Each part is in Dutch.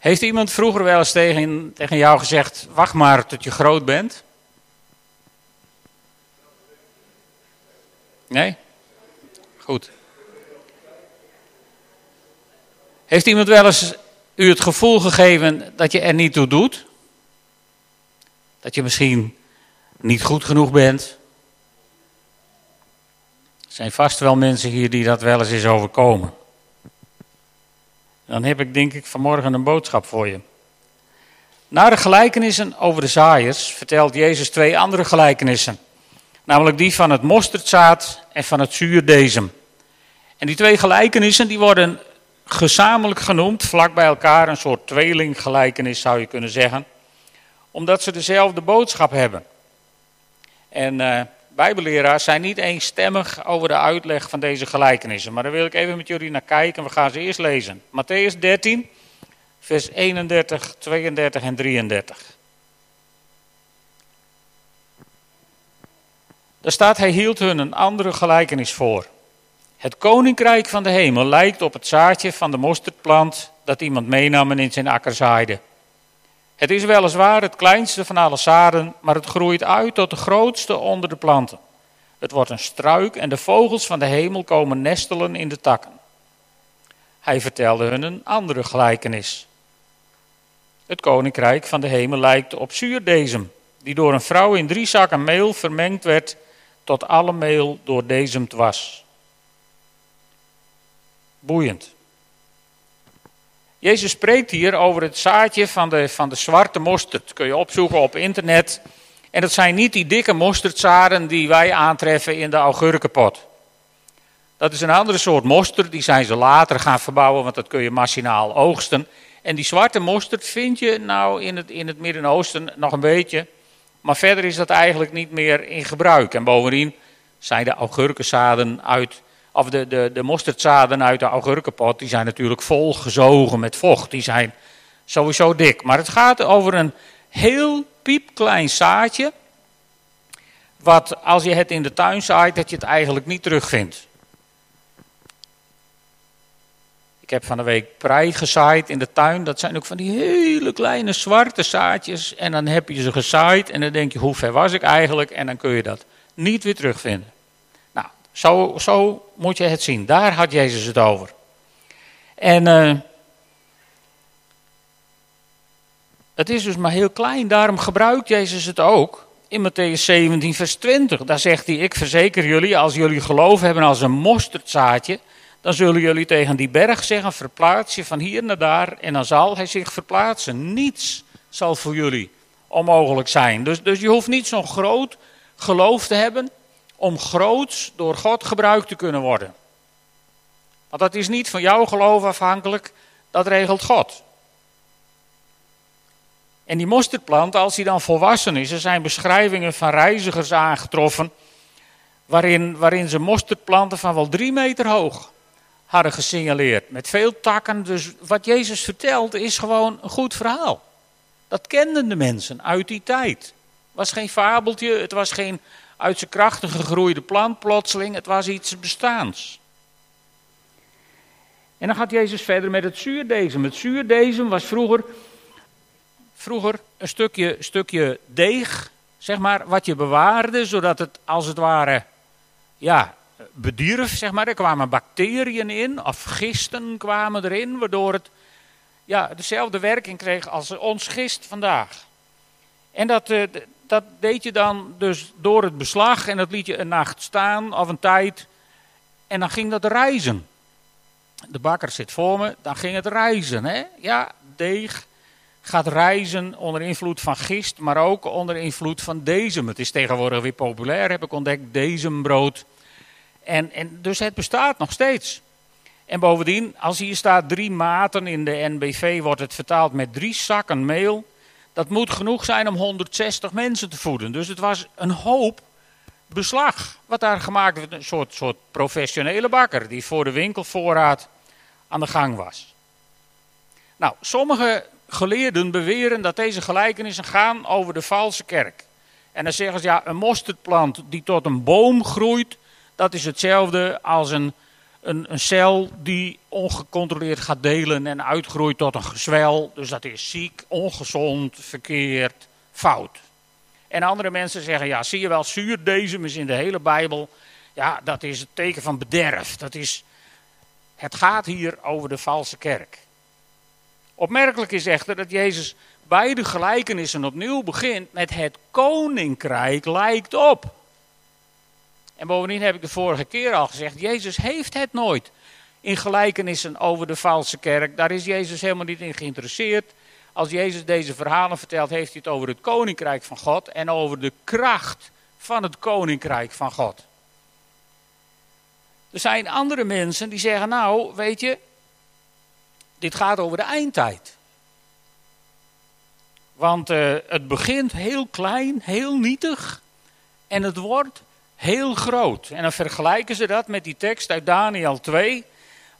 Heeft iemand vroeger wel eens tegen, tegen jou gezegd: wacht maar tot je groot bent? Nee? Goed. Heeft iemand wel eens u het gevoel gegeven dat je er niet toe doet? Dat je misschien niet goed genoeg bent? Er zijn vast wel mensen hier die dat wel eens is overkomen. Dan heb ik denk ik vanmorgen een boodschap voor je. Na de gelijkenissen over de zaaiers vertelt Jezus twee andere gelijkenissen. Namelijk die van het mosterdzaad en van het zuurdezem. En die twee gelijkenissen die worden gezamenlijk genoemd, vlak bij elkaar, een soort tweelinggelijkenis zou je kunnen zeggen. Omdat ze dezelfde boodschap hebben. En uh, bijbelleraars zijn niet eenstemmig over de uitleg van deze gelijkenissen. Maar daar wil ik even met jullie naar kijken. We gaan ze eerst lezen. Matthäus 13, vers 31, 32 en 33. Daar staat, hij hield hun een andere gelijkenis voor. Het koninkrijk van de hemel lijkt op het zaadje van de mosterdplant dat iemand meenam en in zijn akker zaaide. Het is weliswaar het kleinste van alle zaden, maar het groeit uit tot de grootste onder de planten. Het wordt een struik en de vogels van de hemel komen nestelen in de takken. Hij vertelde hun een andere gelijkenis. Het koninkrijk van de hemel lijkt op zuurdezem, die door een vrouw in drie zakken meel vermengd werd tot alle meel doordezemd was. Boeiend. Jezus spreekt hier over het zaadje van de, van de zwarte mosterd. Kun je opzoeken op internet. En dat zijn niet die dikke mosterdzaden die wij aantreffen in de augurkenpot. Dat is een andere soort mosterd, die zijn ze later gaan verbouwen, want dat kun je machinaal oogsten. En die zwarte mosterd vind je nou in het, in het Midden-Oosten nog een beetje. Maar verder is dat eigenlijk niet meer in gebruik. En bovendien zijn de augurkenzaden uit of de, de, de mosterdzaden uit de augurkenpot, die zijn natuurlijk vol gezogen met vocht. Die zijn sowieso dik. Maar het gaat over een heel piepklein zaadje, wat als je het in de tuin zaait, dat je het eigenlijk niet terugvindt. Ik heb van de week prei gezaaid in de tuin. Dat zijn ook van die hele kleine zwarte zaadjes. En dan heb je ze gezaaid en dan denk je, hoe ver was ik eigenlijk? En dan kun je dat niet weer terugvinden. Zo, moet je het zien. Daar had Jezus het over. En uh, het is dus maar heel klein, daarom gebruikt Jezus het ook. In Matthäus 17, vers 20, daar zegt hij: Ik verzeker jullie, als jullie geloof hebben als een mosterdzaadje, dan zullen jullie tegen die berg zeggen: Verplaats je van hier naar daar, en dan zal hij zich verplaatsen. Niets zal voor jullie onmogelijk zijn. Dus, dus je hoeft niet zo'n groot geloof te hebben om groots door God gebruikt te kunnen worden. Want dat is niet van jouw geloof afhankelijk, dat regelt God. En die mosterdplant, als die dan volwassen is, er zijn beschrijvingen van reizigers aangetroffen, waarin, waarin ze mosterdplanten van wel drie meter hoog hadden gesignaleerd. Met veel takken. Dus wat Jezus vertelt is gewoon een goed verhaal. Dat kenden de mensen uit die tijd. Het was geen fabeltje, het was geen uit zijn krachten gegroeide plant plotseling. Het was iets bestaans. En dan gaat Jezus verder met het zuurdezem. Het zuurdezem was vroeger, vroeger een stukje, stukje deeg, zeg maar, wat je bewaarde, zodat het als het ware, ja, bedierf, zeg maar. Er kwamen bacteriën in, of gisten kwamen erin, waardoor het ja, dezelfde werking kreeg als ons gist vandaag. En dat, eh, dat deed je dan dus door het beslag en dat liet je een nacht staan of een tijd. En dan ging dat reizen. De bakker zit voor me, dan ging het reizen. Hè? Ja, deeg gaat reizen onder invloed van gist, maar ook onder invloed van dezem. Het is tegenwoordig weer populair, heb ik ontdekt, dezembrood. En, en dus het bestaat nog steeds. En bovendien, als hier staat drie maten in de NBV, wordt het vertaald met drie zakken meel dat moet genoeg zijn om 160 mensen te voeden. Dus het was een hoop beslag wat daar gemaakt werd. Een soort, soort professionele bakker die voor de winkelvoorraad aan de gang was. Nou, sommige geleerden beweren dat deze gelijkenissen gaan over de valse kerk. En dan zeggen ze, ja, een mosterdplant die tot een boom groeit, dat is hetzelfde als een, een, cel die ongecontroleerd gaat delen en uitgroeit tot een gezwel. Dus dat is ziek, ongezond, verkeerd, fout. En andere mensen zeggen, ja, zie je wel, zuurdezem is in de hele Bijbel. Ja, dat is het teken van bederf. Dat is, het gaat hier over de valse kerk. Opmerkelijk is echter dat Jezus beide gelijkenissen opnieuw begint met het koninkrijk lijkt op. En bovendien heb ik de vorige keer al gezegd, Jezus heeft het nooit in gelijkenissen over de valse kerk. Daar is Jezus helemaal niet in geïnteresseerd. Als Jezus deze verhalen vertelt, heeft hij het over het koninkrijk van God en over de kracht van het koninkrijk van God. Er zijn andere mensen die zeggen, nou, weet je, dit gaat over de eindtijd. Want uh, het begint heel klein, heel nietig en het wordt heel groot. En dan vergelijken ze dat met die tekst uit Daniel 2,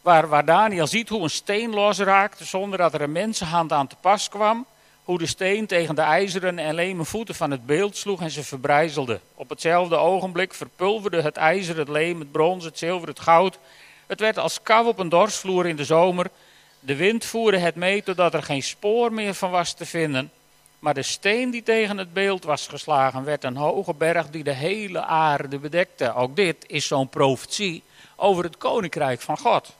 waar, waar Daniel ziet hoe een steen losraakte zonder dat er een mensenhand aan te pas kwam. Hoe de steen tegen de ijzeren en leme voeten van het beeld sloeg en ze verbrijzelde. Op hetzelfde ogenblik verpulverde het ijzer, het leem, het brons, het zilver, het goud. Het werd als kou op een dorsvloer in de zomer. De wind voerde het mee totdat er geen spoor meer van was te vinden. Maar de steen die tegen het beeld was geslagen werd een hoge berg die de hele aarde bedekte. Ook dit is zo'n profetie over het koninkrijk van God.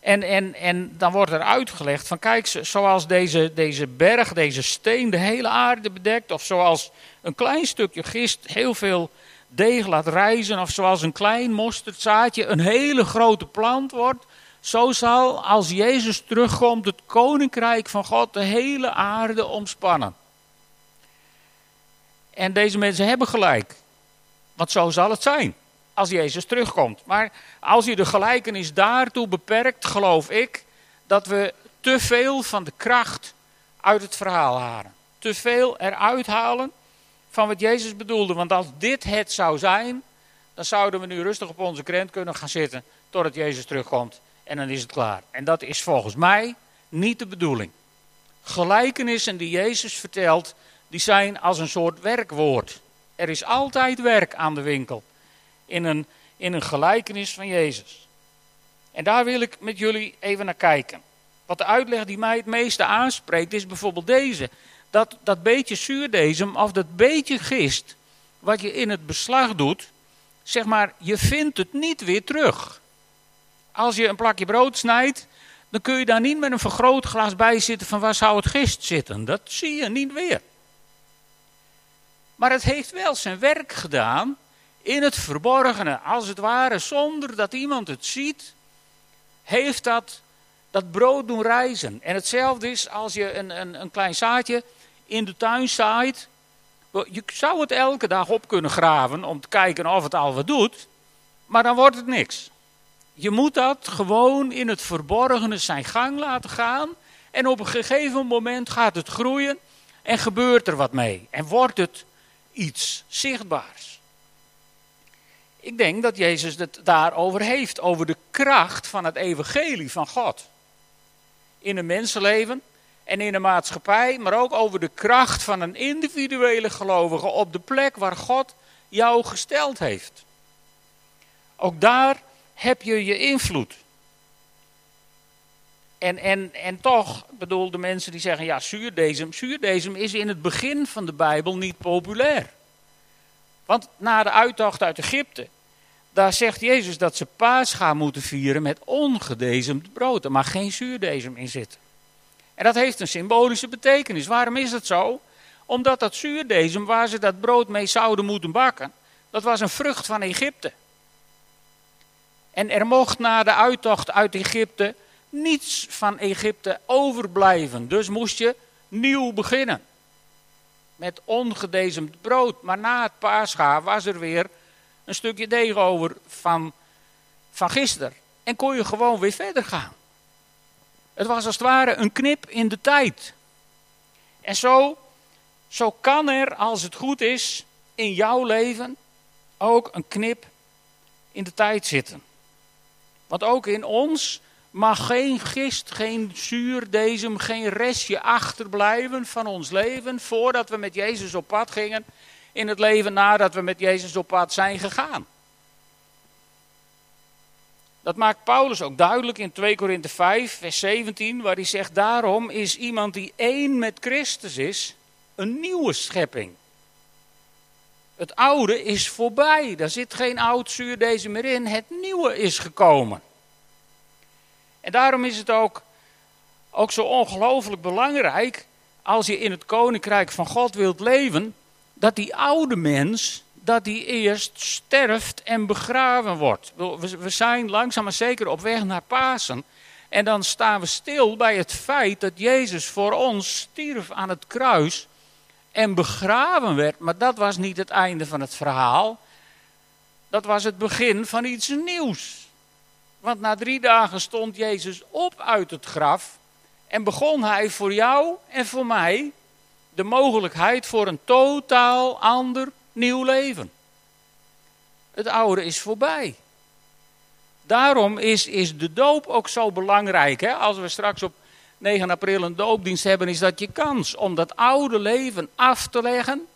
En, en, en dan wordt er uitgelegd van kijk, zoals deze, deze berg, deze steen de hele aarde bedekt. Of zoals een klein stukje gist heel veel deeg laat rijzen. Of zoals een klein mosterdzaadje een hele grote plant wordt. Zo zal als Jezus terugkomt het koninkrijk van God de hele aarde omspannen. En deze mensen hebben gelijk. Want zo zal het zijn als Jezus terugkomt. Maar als je de gelijkenis daartoe beperkt, geloof ik dat we te veel van de kracht uit het verhaal halen. Te veel eruit halen van wat Jezus bedoelde. Want als dit het zou zijn, dan zouden we nu rustig op onze krent kunnen gaan zitten totdat Jezus terugkomt en dan is het klaar. En dat is volgens mij niet de bedoeling. Gelijkenissen die Jezus vertelt, die zijn als een soort werkwoord. Er is altijd werk aan de winkel in een, in een gelijkenis van Jezus. En daar wil ik met jullie even naar kijken. Wat de uitleg die mij het meeste aanspreekt is bijvoorbeeld deze. Dat, dat beetje zuurdezem of dat beetje gist wat je in het beslag doet, zeg maar, je vindt het niet weer terug. Als je een plakje brood snijdt, dan kun je daar niet met een vergrootglas bij zitten van waar zou het gist zitten. Dat zie je niet weer. Maar het heeft wel zijn werk gedaan in het verborgene, als het ware, zonder dat iemand het ziet, heeft dat dat brood doen rijzen. En hetzelfde is als je een, een, een klein zaadje in de tuin zaait. Je zou het elke dag op kunnen graven om te kijken of het al wat doet, maar dan wordt het niks. Je moet dat gewoon in het verborgene zijn gang laten gaan. En op een gegeven moment gaat het groeien en gebeurt er wat mee. En wordt het iets zichtbaars. Ik denk dat Jezus het daarover heeft, over de kracht van het evangelie van God. In een mensenleven en in een maatschappij, maar ook over de kracht van een individuele gelovige op de plek waar God jou gesteld heeft. Ook daar heb je je invloed. En, en, en toch, bedoel de mensen die zeggen, ja, zuurdezem. Zuurdezem is in het begin van de Bijbel niet populair. Want na de uittocht uit Egypte, daar zegt Jezus dat ze paascha moeten vieren met ongedezemd brood. Er mag geen zuurdezem in zitten. En dat heeft een symbolische betekenis. Waarom is dat zo? Omdat dat zuurdezem waar ze dat brood mee zouden moeten bakken, dat was een vrucht van Egypte. En er mocht na de uittocht uit Egypte niets van Egypte overblijven. Dus moest je nieuw beginnen. Met ongedezemd brood. Maar na het paascha was er weer een stukje deeg over van, van gisteren. En kon je gewoon weer verder gaan. Het was als het ware een knip in de tijd. En zo, zo kan er, als het goed is, in jouw leven ook een knip in de tijd zitten. Want ook in ons mag geen gist, geen zuurdezem, geen restje achterblijven van ons leven voordat we met Jezus op pad gingen in het leven nadat we met Jezus op pad zijn gegaan. Dat maakt Paulus ook duidelijk in 2 Korinthe 5, vers 17, waar hij zegt: Daarom is iemand die één met Christus is, een nieuwe schepping. Het oude is voorbij, daar zit geen oud zuurdesem meer in, het nieuwe is gekomen. En daarom is het ook, ook zo ongelooflijk belangrijk, als je in het koninkrijk van God wilt leven, dat die oude mens, dat die eerst sterft en begraven wordt. We zijn langzaam maar zeker op weg naar Pasen. En dan staan we stil bij het feit dat Jezus voor ons stierf aan het kruis en begraven werd. Maar dat was niet het einde van het verhaal. Dat was het begin van iets nieuws. Want na drie dagen stond Jezus op uit het graf en begon hij voor jou en voor mij de mogelijkheid voor een totaal ander nieuw leven. Het oude is voorbij. Daarom is, is de doop ook zo belangrijk. Hè? Als we straks op 9 april een doopdienst hebben, is dat je kans om dat oude leven af te leggen.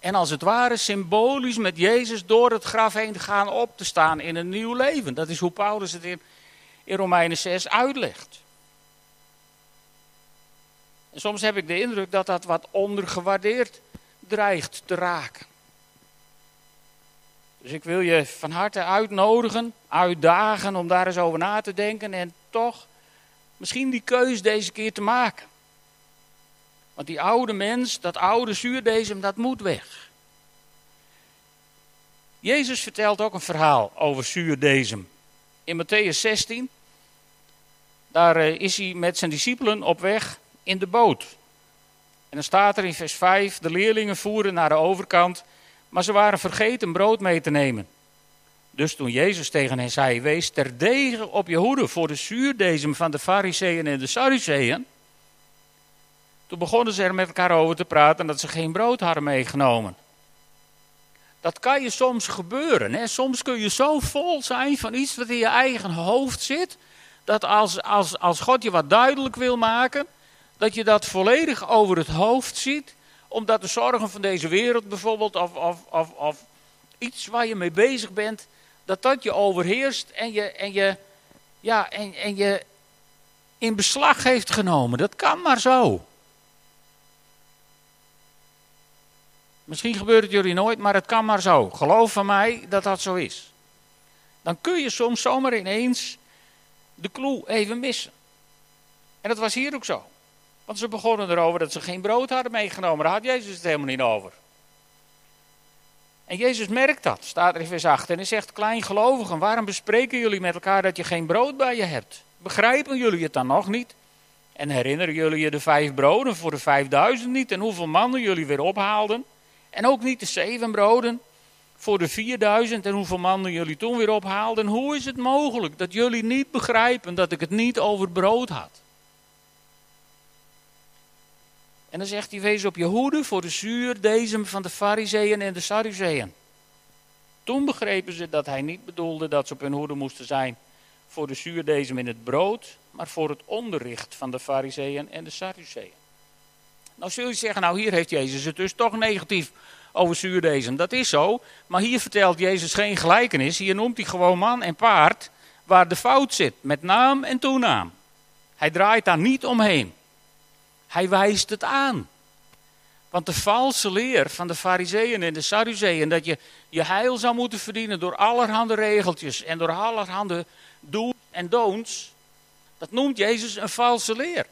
En als het ware symbolisch met Jezus door het graf heen te gaan op te staan in een nieuw leven. Dat is hoe Paulus het in, in Romeinen 6 uitlegt. En soms heb ik de indruk dat dat wat ondergewaardeerd dreigt te raken. Dus ik wil je van harte uitnodigen, uitdagen om daar eens over na te denken en toch misschien die keus deze keer te maken. Want die oude mens, dat oude zuurdesem, dat moet weg. Jezus vertelt ook een verhaal over zuurdesem. In Matthäus 16, daar eh, is hij met zijn discipelen op weg in de boot. En dan staat er in vers 5, de leerlingen voeren naar de overkant, maar ze waren vergeten brood mee te nemen. Dus toen Jezus tegen hen zei, wees terdege op je hoede voor de zuurdesem van de fariseeën en de sadduceeën. Toen begonnen ze er met elkaar over te praten dat ze geen brood hadden meegenomen. Dat kan je soms gebeuren. Hè? Soms kun je zo vol zijn van iets wat in je eigen hoofd zit, dat als, als, als God je wat duidelijk wil maken, dat je dat volledig over het hoofd ziet, omdat de zorgen van deze wereld bijvoorbeeld, of, of, of, of iets waar je mee bezig bent, dat dat je overheerst en je, en je, ja, en, en je in beslag heeft genomen. Dat kan maar zo. Misschien gebeurt het jullie nooit, maar het kan maar zo. Geloof van mij dat dat zo is. Dan kun je soms zomaar ineens de clue even missen. En dat was hier ook zo. Want ze begonnen erover dat ze geen brood hadden meegenomen. Daar had Jezus het helemaal niet over. En Jezus merkt dat, staat er in vers 8. En hij zegt, kleingelovigen, waarom bespreken jullie met elkaar dat je geen brood bij je hebt? Begrijpen jullie het dan nog niet? En herinneren jullie je de vijf broden voor de vijfduizend niet en hoeveel mannen jullie weer ophaalden? En ook niet de zeven broden voor de vierduizend en hoeveel mannen jullie toen weer ophaalden? Hoe is het mogelijk dat jullie niet begrijpen dat ik het niet over brood had? En dan zegt hij, wees op je hoede voor de zuurdezem van de fariseeën en de sadduceeën. Toen begrepen ze dat hij niet bedoelde dat ze op hun hoede moesten zijn voor de zuurdezem in het brood, maar voor het onderricht van de fariseeën en de sadduceeën. Nou zul je zeggen, nou hier heeft Jezus het dus toch negatief over zuurdezem. Dat is zo, maar hier vertelt Jezus geen gelijkenis. Hier noemt hij gewoon man en paard waar de fout zit, met naam en toenaam. Hij draait daar niet omheen. Hij wijst het aan. Want de valse leer van de fariseeën en de sadduceeën, dat je je heil zou moeten verdienen door allerhande regeltjes en door allerhande do's en don'ts, dat noemt Jezus een valse leer.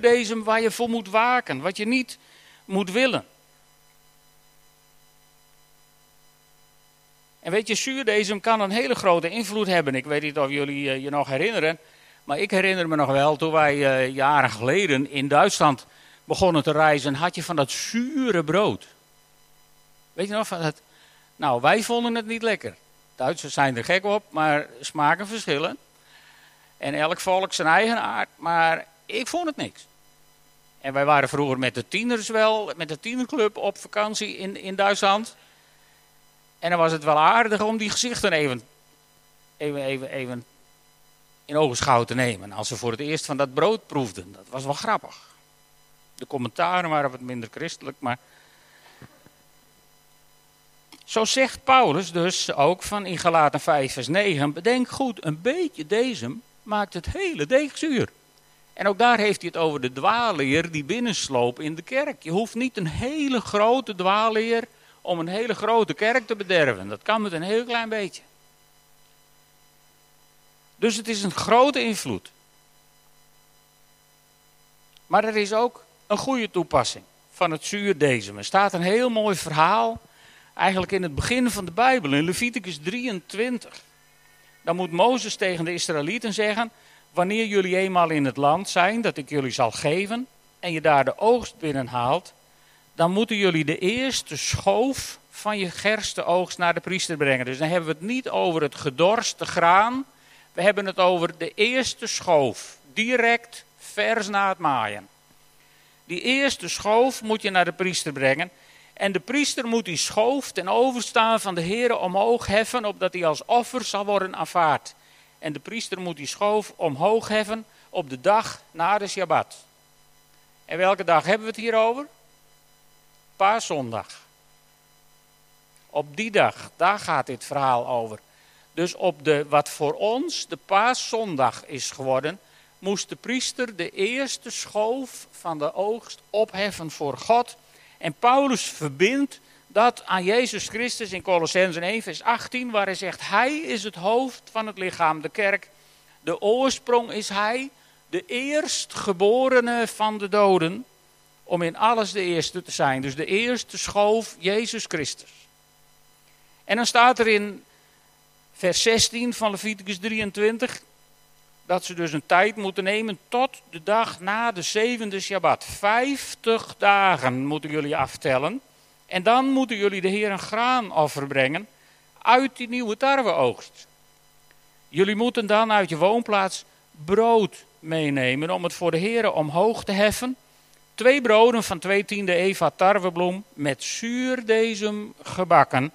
deze waar je voor moet waken, wat je niet moet willen. En weet je, zuurdesem kan een hele grote invloed hebben. Ik weet niet of jullie je nog herinneren. Maar ik herinner me nog wel, toen wij uh, jaren geleden in Duitsland begonnen te reizen, had je van dat zure brood. Weet je nog van dat? Nou, wij vonden het niet lekker. Duitsers zijn er gek op, maar smaken verschillen. En elk volk zijn eigen aard, maar ik vond het niks. En wij waren vroeger met de tieners wel, met de tienerclub op vakantie in, in Duitsland. En dan was het wel aardig om die gezichten even, even, even, even in ogenschouw te nemen. Als ze voor het eerst van dat brood proefden. Dat was wel grappig. De commentaren waren wat minder christelijk, maar. Zo zegt Paulus dus ook van in Galaten 5 vers 9, bedenk goed, een beetje deze maakt het hele deeg zuur. En ook daar heeft hij het over de dwaalleer die binnensloop in de kerk. Je hoeft niet een hele grote dwaalleer om een hele grote kerk te bederven. Dat kan met een heel klein beetje. Dus het is een grote invloed. Maar er is ook een goede toepassing van het zuurdezem. Er staat een heel mooi verhaal, eigenlijk in het begin van de Bijbel, in Leviticus 23. Dan moet Mozes tegen de Israëlieten zeggen: Wanneer jullie eenmaal in het land zijn, dat ik jullie zal geven, en je daar de oogst binnenhaalt, dan moeten jullie de eerste schoof van je gerstenoogst naar de priester brengen. Dus dan hebben we het niet over het gedorste graan, we hebben het over de eerste schoof, direct vers na het maaien. Die eerste schoof moet je naar de priester brengen. En de priester moet die schoof ten overstaan van de Heer omhoog heffen, opdat hij als offer zal worden aanvaard. En de priester moet die schoof omhoog heffen op de dag na de Shabbat. En welke dag hebben we het hier over? Paaszondag. Op die dag, daar gaat dit verhaal over. Dus op de, wat voor ons de paaszondag is geworden, moest de priester de eerste schoof van de oogst opheffen voor God. En Paulus verbindt dat aan Jezus Christus in Colossensen 1 vers 18, waar hij zegt, hij is het hoofd van het lichaam, de kerk. De oorsprong is hij, de eerstgeborene van de doden, om in alles de eerste te zijn. Dus de eerste schoof, Jezus Christus. En dan staat er in vers 16 van Leviticus 23, dat ze dus een tijd moeten nemen tot de dag na de zevende Shabbat. Vijftig dagen moeten jullie aftellen. En dan moeten jullie de Heer een graanoffer brengen uit die nieuwe tarweoogst. Jullie moeten dan uit je woonplaats brood meenemen om het voor de Heer omhoog te heffen. Twee broden van twee tiende eva tarwebloem met zuurdezem gebakken.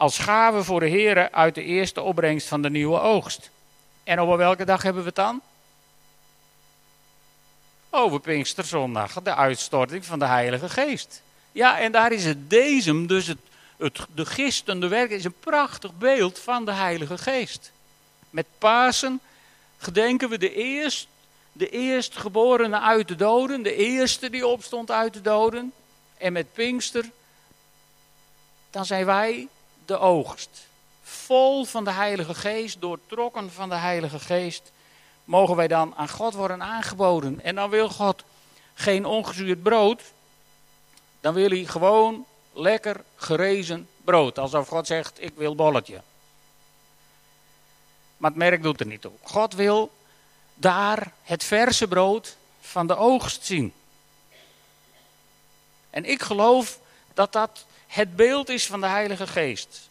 Als gave voor de Heer uit de eerste opbrengst van de nieuwe oogst. En over welke dag hebben we het dan? Over Pinksterzondag, de uitstorting van de Heilige Geest. Ja, en daar is het dezem, dus het, het, de gistende werk, is een prachtig beeld van de Heilige Geest. Met Pasen gedenken we de eerst, de eerstgeborene uit de doden, de eerste die opstond uit de doden. En met Pinkster, dan zijn wij de oogst vol van de Heilige Geest, doortrokken van de Heilige Geest, mogen wij dan aan God worden aangeboden. En dan wil God geen ongezuurd brood, dan wil hij gewoon lekker gerezen brood. Alsof God zegt, ik wil bolletje. Maar het merk doet er niet toe. God wil daar het verse brood van de oogst zien. En ik geloof dat dat het beeld is van de Heilige Geest.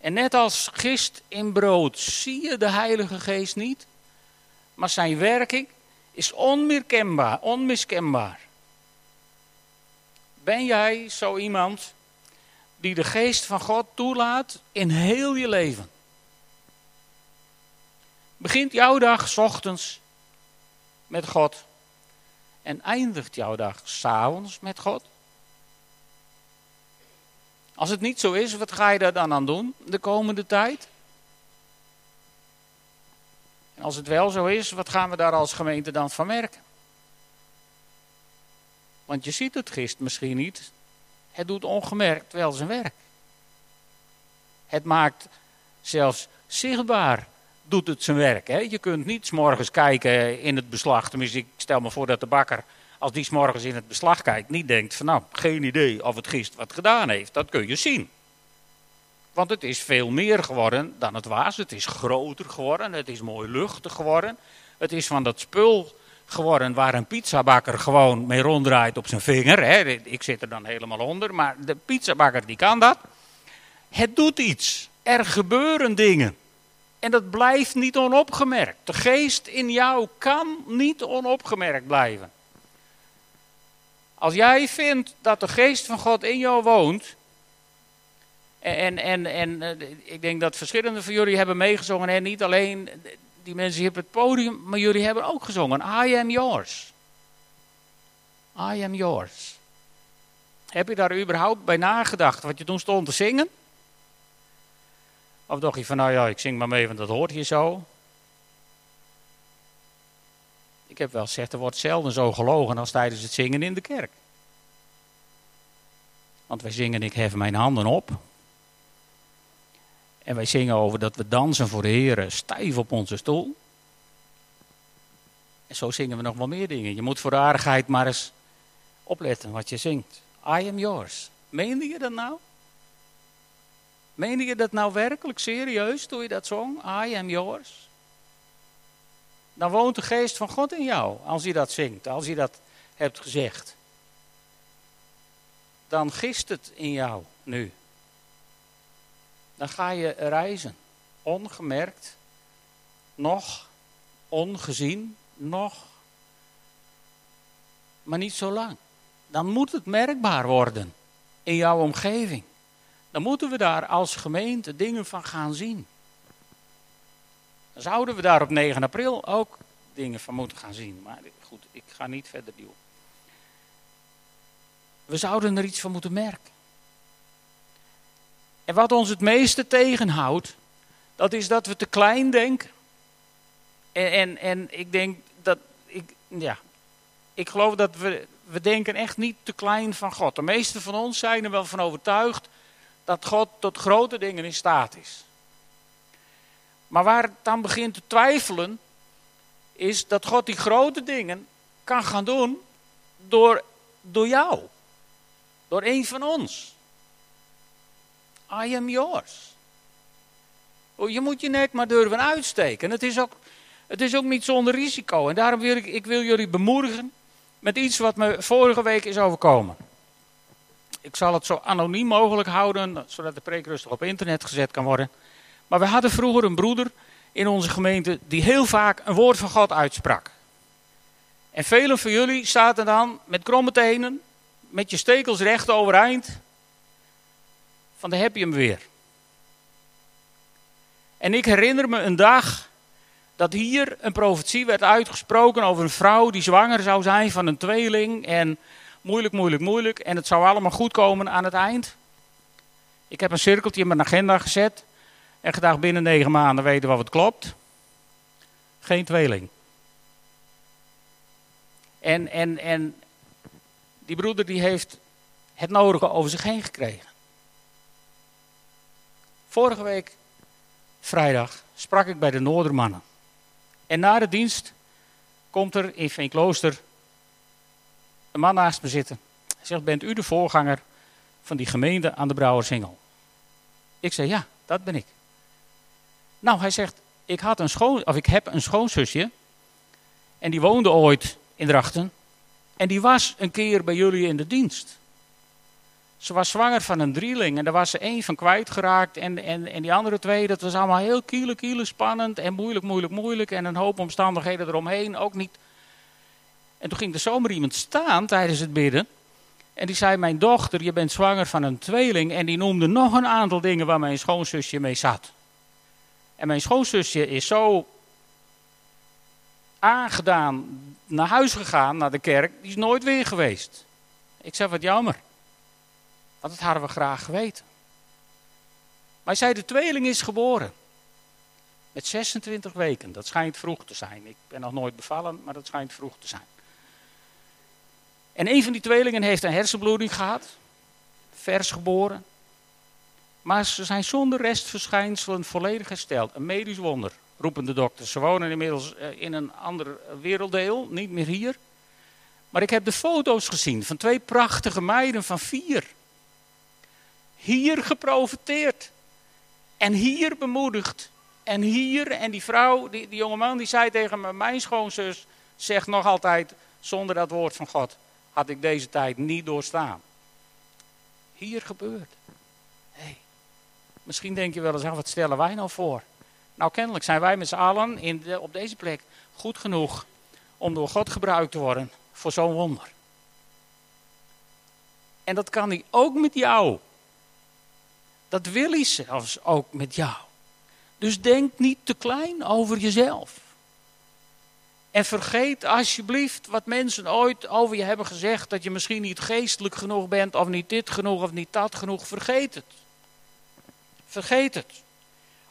En net als gist in brood zie je de Heilige Geest niet, maar zijn werking is onmiskenbaar, onmiskenbaar. Ben jij zo iemand die de geest van God toelaat in heel je leven? Begint jouw dag s ochtends met God en eindigt jouw dag s'avonds met God? Als het niet zo is, wat ga je daar dan aan doen de komende tijd? En als het wel zo is, wat gaan we daar als gemeente dan van merken? Want je ziet het gist misschien niet. Het doet ongemerkt wel zijn werk. Het maakt zelfs zichtbaar doet het zijn werk. Hè? Je kunt niet s morgens kijken in het beslag. Tenminste, ik stel me voor dat de bakker als die s'morgens in het beslag kijkt, niet denkt van nou, geen idee of het gist wat gedaan heeft. Dat kun je zien. Want het is veel meer geworden dan het was. Het is groter geworden, het is mooi luchtig geworden. Het is van dat spul geworden waar een pizzabakker gewoon mee ronddraait op zijn vinger. Hè. Ik zit er dan helemaal onder, maar de pizzabakker die kan dat. Het doet iets. Er gebeuren dingen. En dat blijft niet onopgemerkt. De geest in jou kan niet onopgemerkt blijven. Als jij vindt dat de geest van God in jou woont. En, en, en eh, ik denk dat verschillende van jullie hebben meegezongen. En niet alleen die mensen hier op het podium, maar jullie hebben ook gezongen. I am yours. I am yours. Heb je daar überhaupt bij nagedacht wat je toen stond te zingen? Of dacht je van, nou ja, ik zing maar mee, want dat hoort hier zo. Ik heb wel gezegd, er wordt zelden zo gelogen als tijdens het zingen in de kerk. Want wij zingen, ik hef mijn handen op. En wij zingen over dat we dansen voor de Heer stijf op onze stoel. En zo zingen we nog wel meer dingen. Je moet voor de aardigheid maar eens opletten wat je zingt. I am yours. Meende je dat nou? Meende je dat nou werkelijk serieus toen je dat zong? I am yours. Dan woont de geest van God in jou als je dat zingt, als je dat hebt gezegd. Dan gist het in jou nu. Dan ga je reizen, ongemerkt, nog ongezien, nog, maar niet zo lang. Dan moet het merkbaar worden in jouw omgeving. Dan moeten we daar als gemeente dingen van gaan zien. Zouden we daar op 9 april ook dingen van moeten gaan zien. Maar goed, ik ga niet verder duwen. We zouden er iets van moeten merken. En wat ons het meeste tegenhoudt, dat is dat we te klein denken. En, en, en ik denk dat, ik, ja, ik geloof dat we, we denken echt niet te klein van God. De meeste van ons zijn er wel van overtuigd dat God tot grote dingen in staat is. Maar waar het dan begint te twijfelen, is dat God die grote dingen kan gaan doen door, door jou. Door een van ons. I am yours. Oh, je moet je nek maar durven uitsteken. Het is ook, het is ook niet zonder risico. En daarom wil ik, ik wil jullie bemoedigen met iets wat me vorige week is overkomen. Ik zal het zo anoniem mogelijk houden, zodat de preek rustig op internet gezet kan worden. Maar we hadden vroeger een broeder in onze gemeente die heel vaak een woord van God uitsprak. En velen van jullie zaten dan met kromme tenen, met je stekels recht overeind, van de heb je hem weer. En ik herinner me een dag dat hier een profetie werd uitgesproken over een vrouw die zwanger zou zijn van een tweeling. En moeilijk, moeilijk, moeilijk. En het zou allemaal goed komen aan het eind. Ik heb een cirkeltje in mijn agenda gezet. En gedacht binnen negen maanden weten we of het klopt. Geen tweeling. En, en, en die broeder die heeft het nodige over zich heen gekregen. Vorige week, vrijdag, sprak ik bij de Noordermannen. En na de dienst komt er in Veenklooster een man naast me zitten. Hij zegt, bent u de voorganger van die gemeente aan de Brouwersingel? Ik zei, ja, dat ben ik. Nou, hij zegt, ik, had een schoon, of ik heb een schoonzusje. En die woonde ooit in Drachten. En die was een keer bij jullie in de dienst. Ze was zwanger van een drieling en daar was ze één van kwijtgeraakt. En, en, en die andere twee, dat was allemaal heel kiele, kiele spannend en moeilijk, moeilijk, moeilijk. En een hoop omstandigheden eromheen ook niet. En toen ging er zomaar iemand staan tijdens het bidden. En die zei, mijn dochter, je bent zwanger van een tweeling. En die noemde nog een aantal dingen waar mijn schoonzusje mee zat. En mijn schoonzusje is zo aangedaan naar huis gegaan, naar de kerk. Die is nooit weer geweest. Ik zei, wat jammer. Want dat hadden we graag geweten. Maar zei, de tweeling is geboren. Met 26 weken. Dat schijnt vroeg te zijn. Ik ben nog nooit bevallen, maar dat schijnt vroeg te zijn. En een van die tweelingen heeft een hersenbloeding gehad. Vers geboren. Maar ze zijn zonder restverschijnselen volledig hersteld. Een medisch wonder, roepen de dokters. Ze wonen inmiddels eh, in een ander werelddeel, niet meer hier. Maar ik heb de foto's gezien van twee prachtige meiden van vier hier geprofiteerd. En hier bemoedigd. En hier, en die vrouw, die, die jongeman, die zei tegen me, mijn schoonzus zegt nog altijd, zonder dat woord van God had ik deze tijd niet doorstaan. Hier gebeurt. Misschien denk je wel eens, wat stellen wij nou voor? Nou, kennelijk zijn wij met z'n allen in de, op deze plek goed genoeg om door God gebruikt te worden voor zo'n wonder. En dat kan hij ook met jou. Dat wil hij zelfs ook met jou. Dus denk niet te klein over jezelf. En vergeet alsjeblieft wat mensen ooit over je hebben gezegd: dat je misschien niet geestelijk genoeg bent, of niet dit genoeg, of niet dat genoeg. Vergeet het. Vergeet het.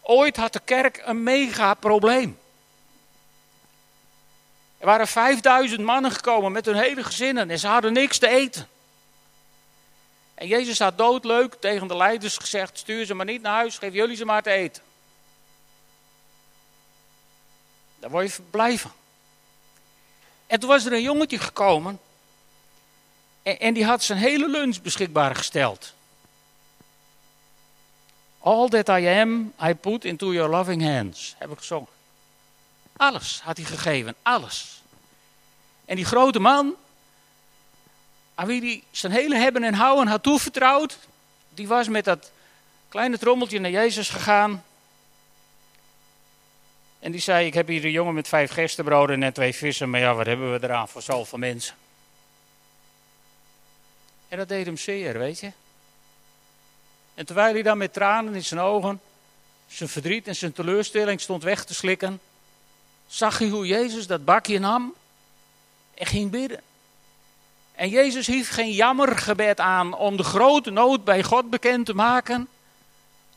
Ooit had de kerk een mega probleem. Er waren 5000 mannen gekomen met hun hele gezinnen en ze hadden niks te eten. En Jezus had doodleuk tegen de leiders gezegd: stuur ze maar niet naar huis, geef jullie ze maar te eten. Daar word je blij van. En toen was er een jongetje gekomen en, en die had zijn hele lunch beschikbaar gesteld. All that I am, I put into your loving hands, heb ik gezongen. Alles had hij gegeven, alles. En die grote man, aan wie hij zijn hele hebben en houden had toevertrouwd, die was met dat kleine trommeltje naar Jezus gegaan. En die zei, ik heb hier een jongen met vijf gerstebroden en twee vissen, maar ja, wat hebben we eraan voor zoveel mensen? En dat deed hem zeer, weet je. En terwijl hij dan met tranen in zijn ogen, zijn verdriet en zijn teleurstelling stond weg te slikken, zag hij hoe Jezus dat bakje nam en ging bidden. En Jezus hief geen jammergebed aan om de grote nood bij God bekend te maken.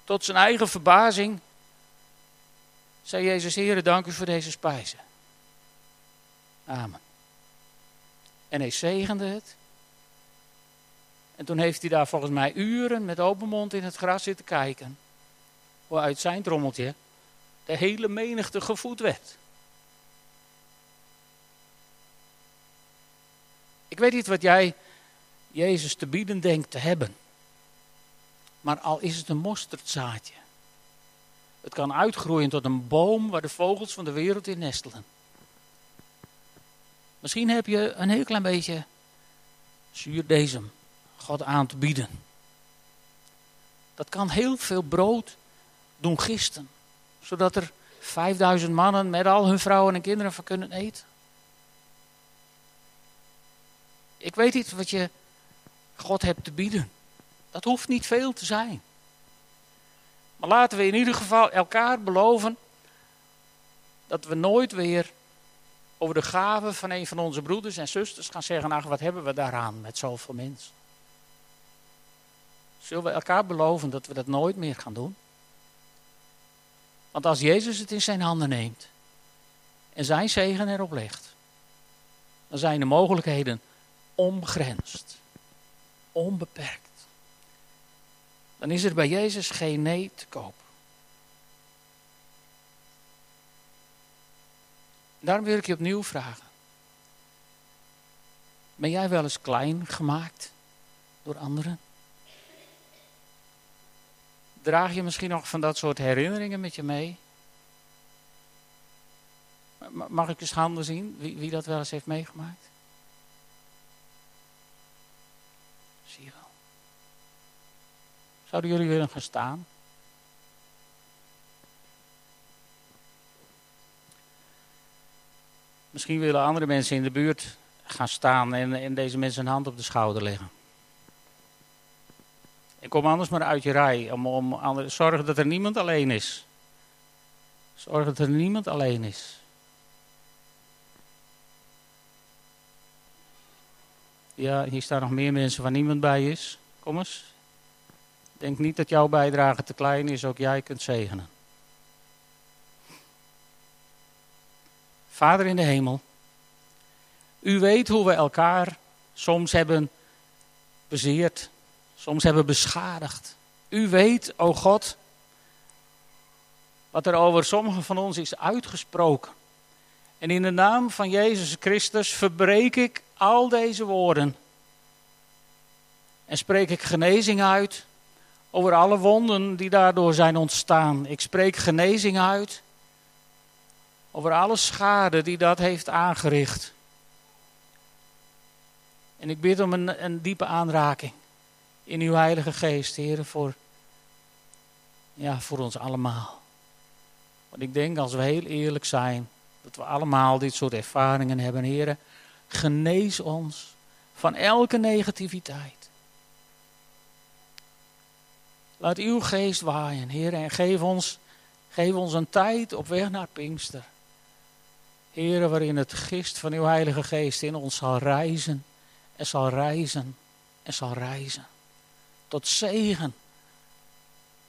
Tot zijn eigen verbazing zei Jezus, Heer, dank u voor deze spijzen. Amen. En hij zegende het. En toen heeft hij daar volgens mij uren met open mond in het gras zitten kijken. Hoe uit zijn trommeltje de hele menigte gevoed werd. Ik weet niet wat jij Jezus te bieden denkt te hebben. Maar al is het een mosterdzaadje. Het kan uitgroeien tot een boom waar de vogels van de wereld in nestelen. Misschien heb je een heel klein beetje zuurdezem God aan te bieden. Dat kan heel veel brood doen gisten. Zodat er 5000 mannen met al hun vrouwen en kinderen van kunnen eten. Ik weet niet wat je God hebt te bieden. Dat hoeft niet veel te zijn. Maar laten we in ieder geval elkaar beloven dat we nooit weer over de gaven van een van onze broeders en zusters gaan zeggen: Ach, wat hebben we daaraan met zoveel mensen? Zullen we elkaar beloven dat we dat nooit meer gaan doen? Want als Jezus het in zijn handen neemt en zijn zegen erop legt, dan zijn de mogelijkheden onbegrensd, onbeperkt. Dan is er bij Jezus geen nee te koop. Daarom wil ik je opnieuw vragen. Ben jij wel eens klein gemaakt door anderen? Draag je misschien nog van dat soort herinneringen met je mee? Mag ik eens handen zien wie, wie dat wel eens heeft meegemaakt? Zie je wel. Zouden jullie willen gaan staan? Misschien willen andere mensen in de buurt gaan staan en, en deze mensen een hand op de schouder leggen. En kom anders maar uit je rij. Om, om, zorg dat er niemand alleen is. Zorg dat er niemand alleen is. Ja, hier staan nog meer mensen waar niemand bij is. Kom eens. Denk niet dat jouw bijdrage te klein is, ook jij kunt zegenen. Vader in de hemel, u weet hoe we elkaar soms hebben bezeerd, soms hebben beschadigd. U weet, o God, wat er over sommigen van ons is uitgesproken. En in de naam van Jezus Christus verbreek ik al deze woorden. En spreek ik genezing uit over alle wonden die daardoor zijn ontstaan. Ik spreek genezing uit over alle schade die dat heeft aangericht. En ik bid om een, een diepe aanraking in uw Heilige Geest, Heer, voor, ja, voor ons allemaal. Want ik denk, als we heel eerlijk zijn, dat we allemaal dit soort ervaringen hebben, Heer. Genees ons van elke negativiteit. Laat uw geest waaien, Heer, en geef ons, geef ons een tijd op weg naar Pinkster. Heer, waarin het gist van uw Heilige Geest in ons zal reizen en zal reizen en zal reizen tot zegen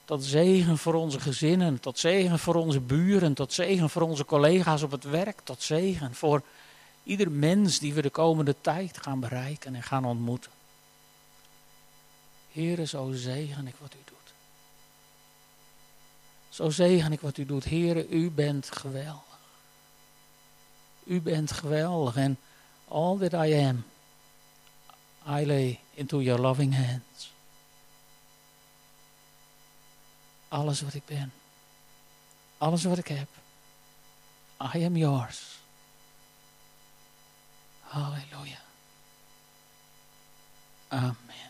Tot zegen voor onze gezinnen, tot zegen voor onze buren, tot zegen voor onze collega's op het werk, tot zegen voor ieder mens die we de komende tijd gaan bereiken en gaan ontmoeten. Heere, zo zegen ik wat u doet. Zo zegen ik wat u doet. Heere, u bent geweldig. U bent geweldig en all that I am, I lay into your loving hands. Alles wat ik ben, alles wat ik heb, I am yours. Halleluja. Amen.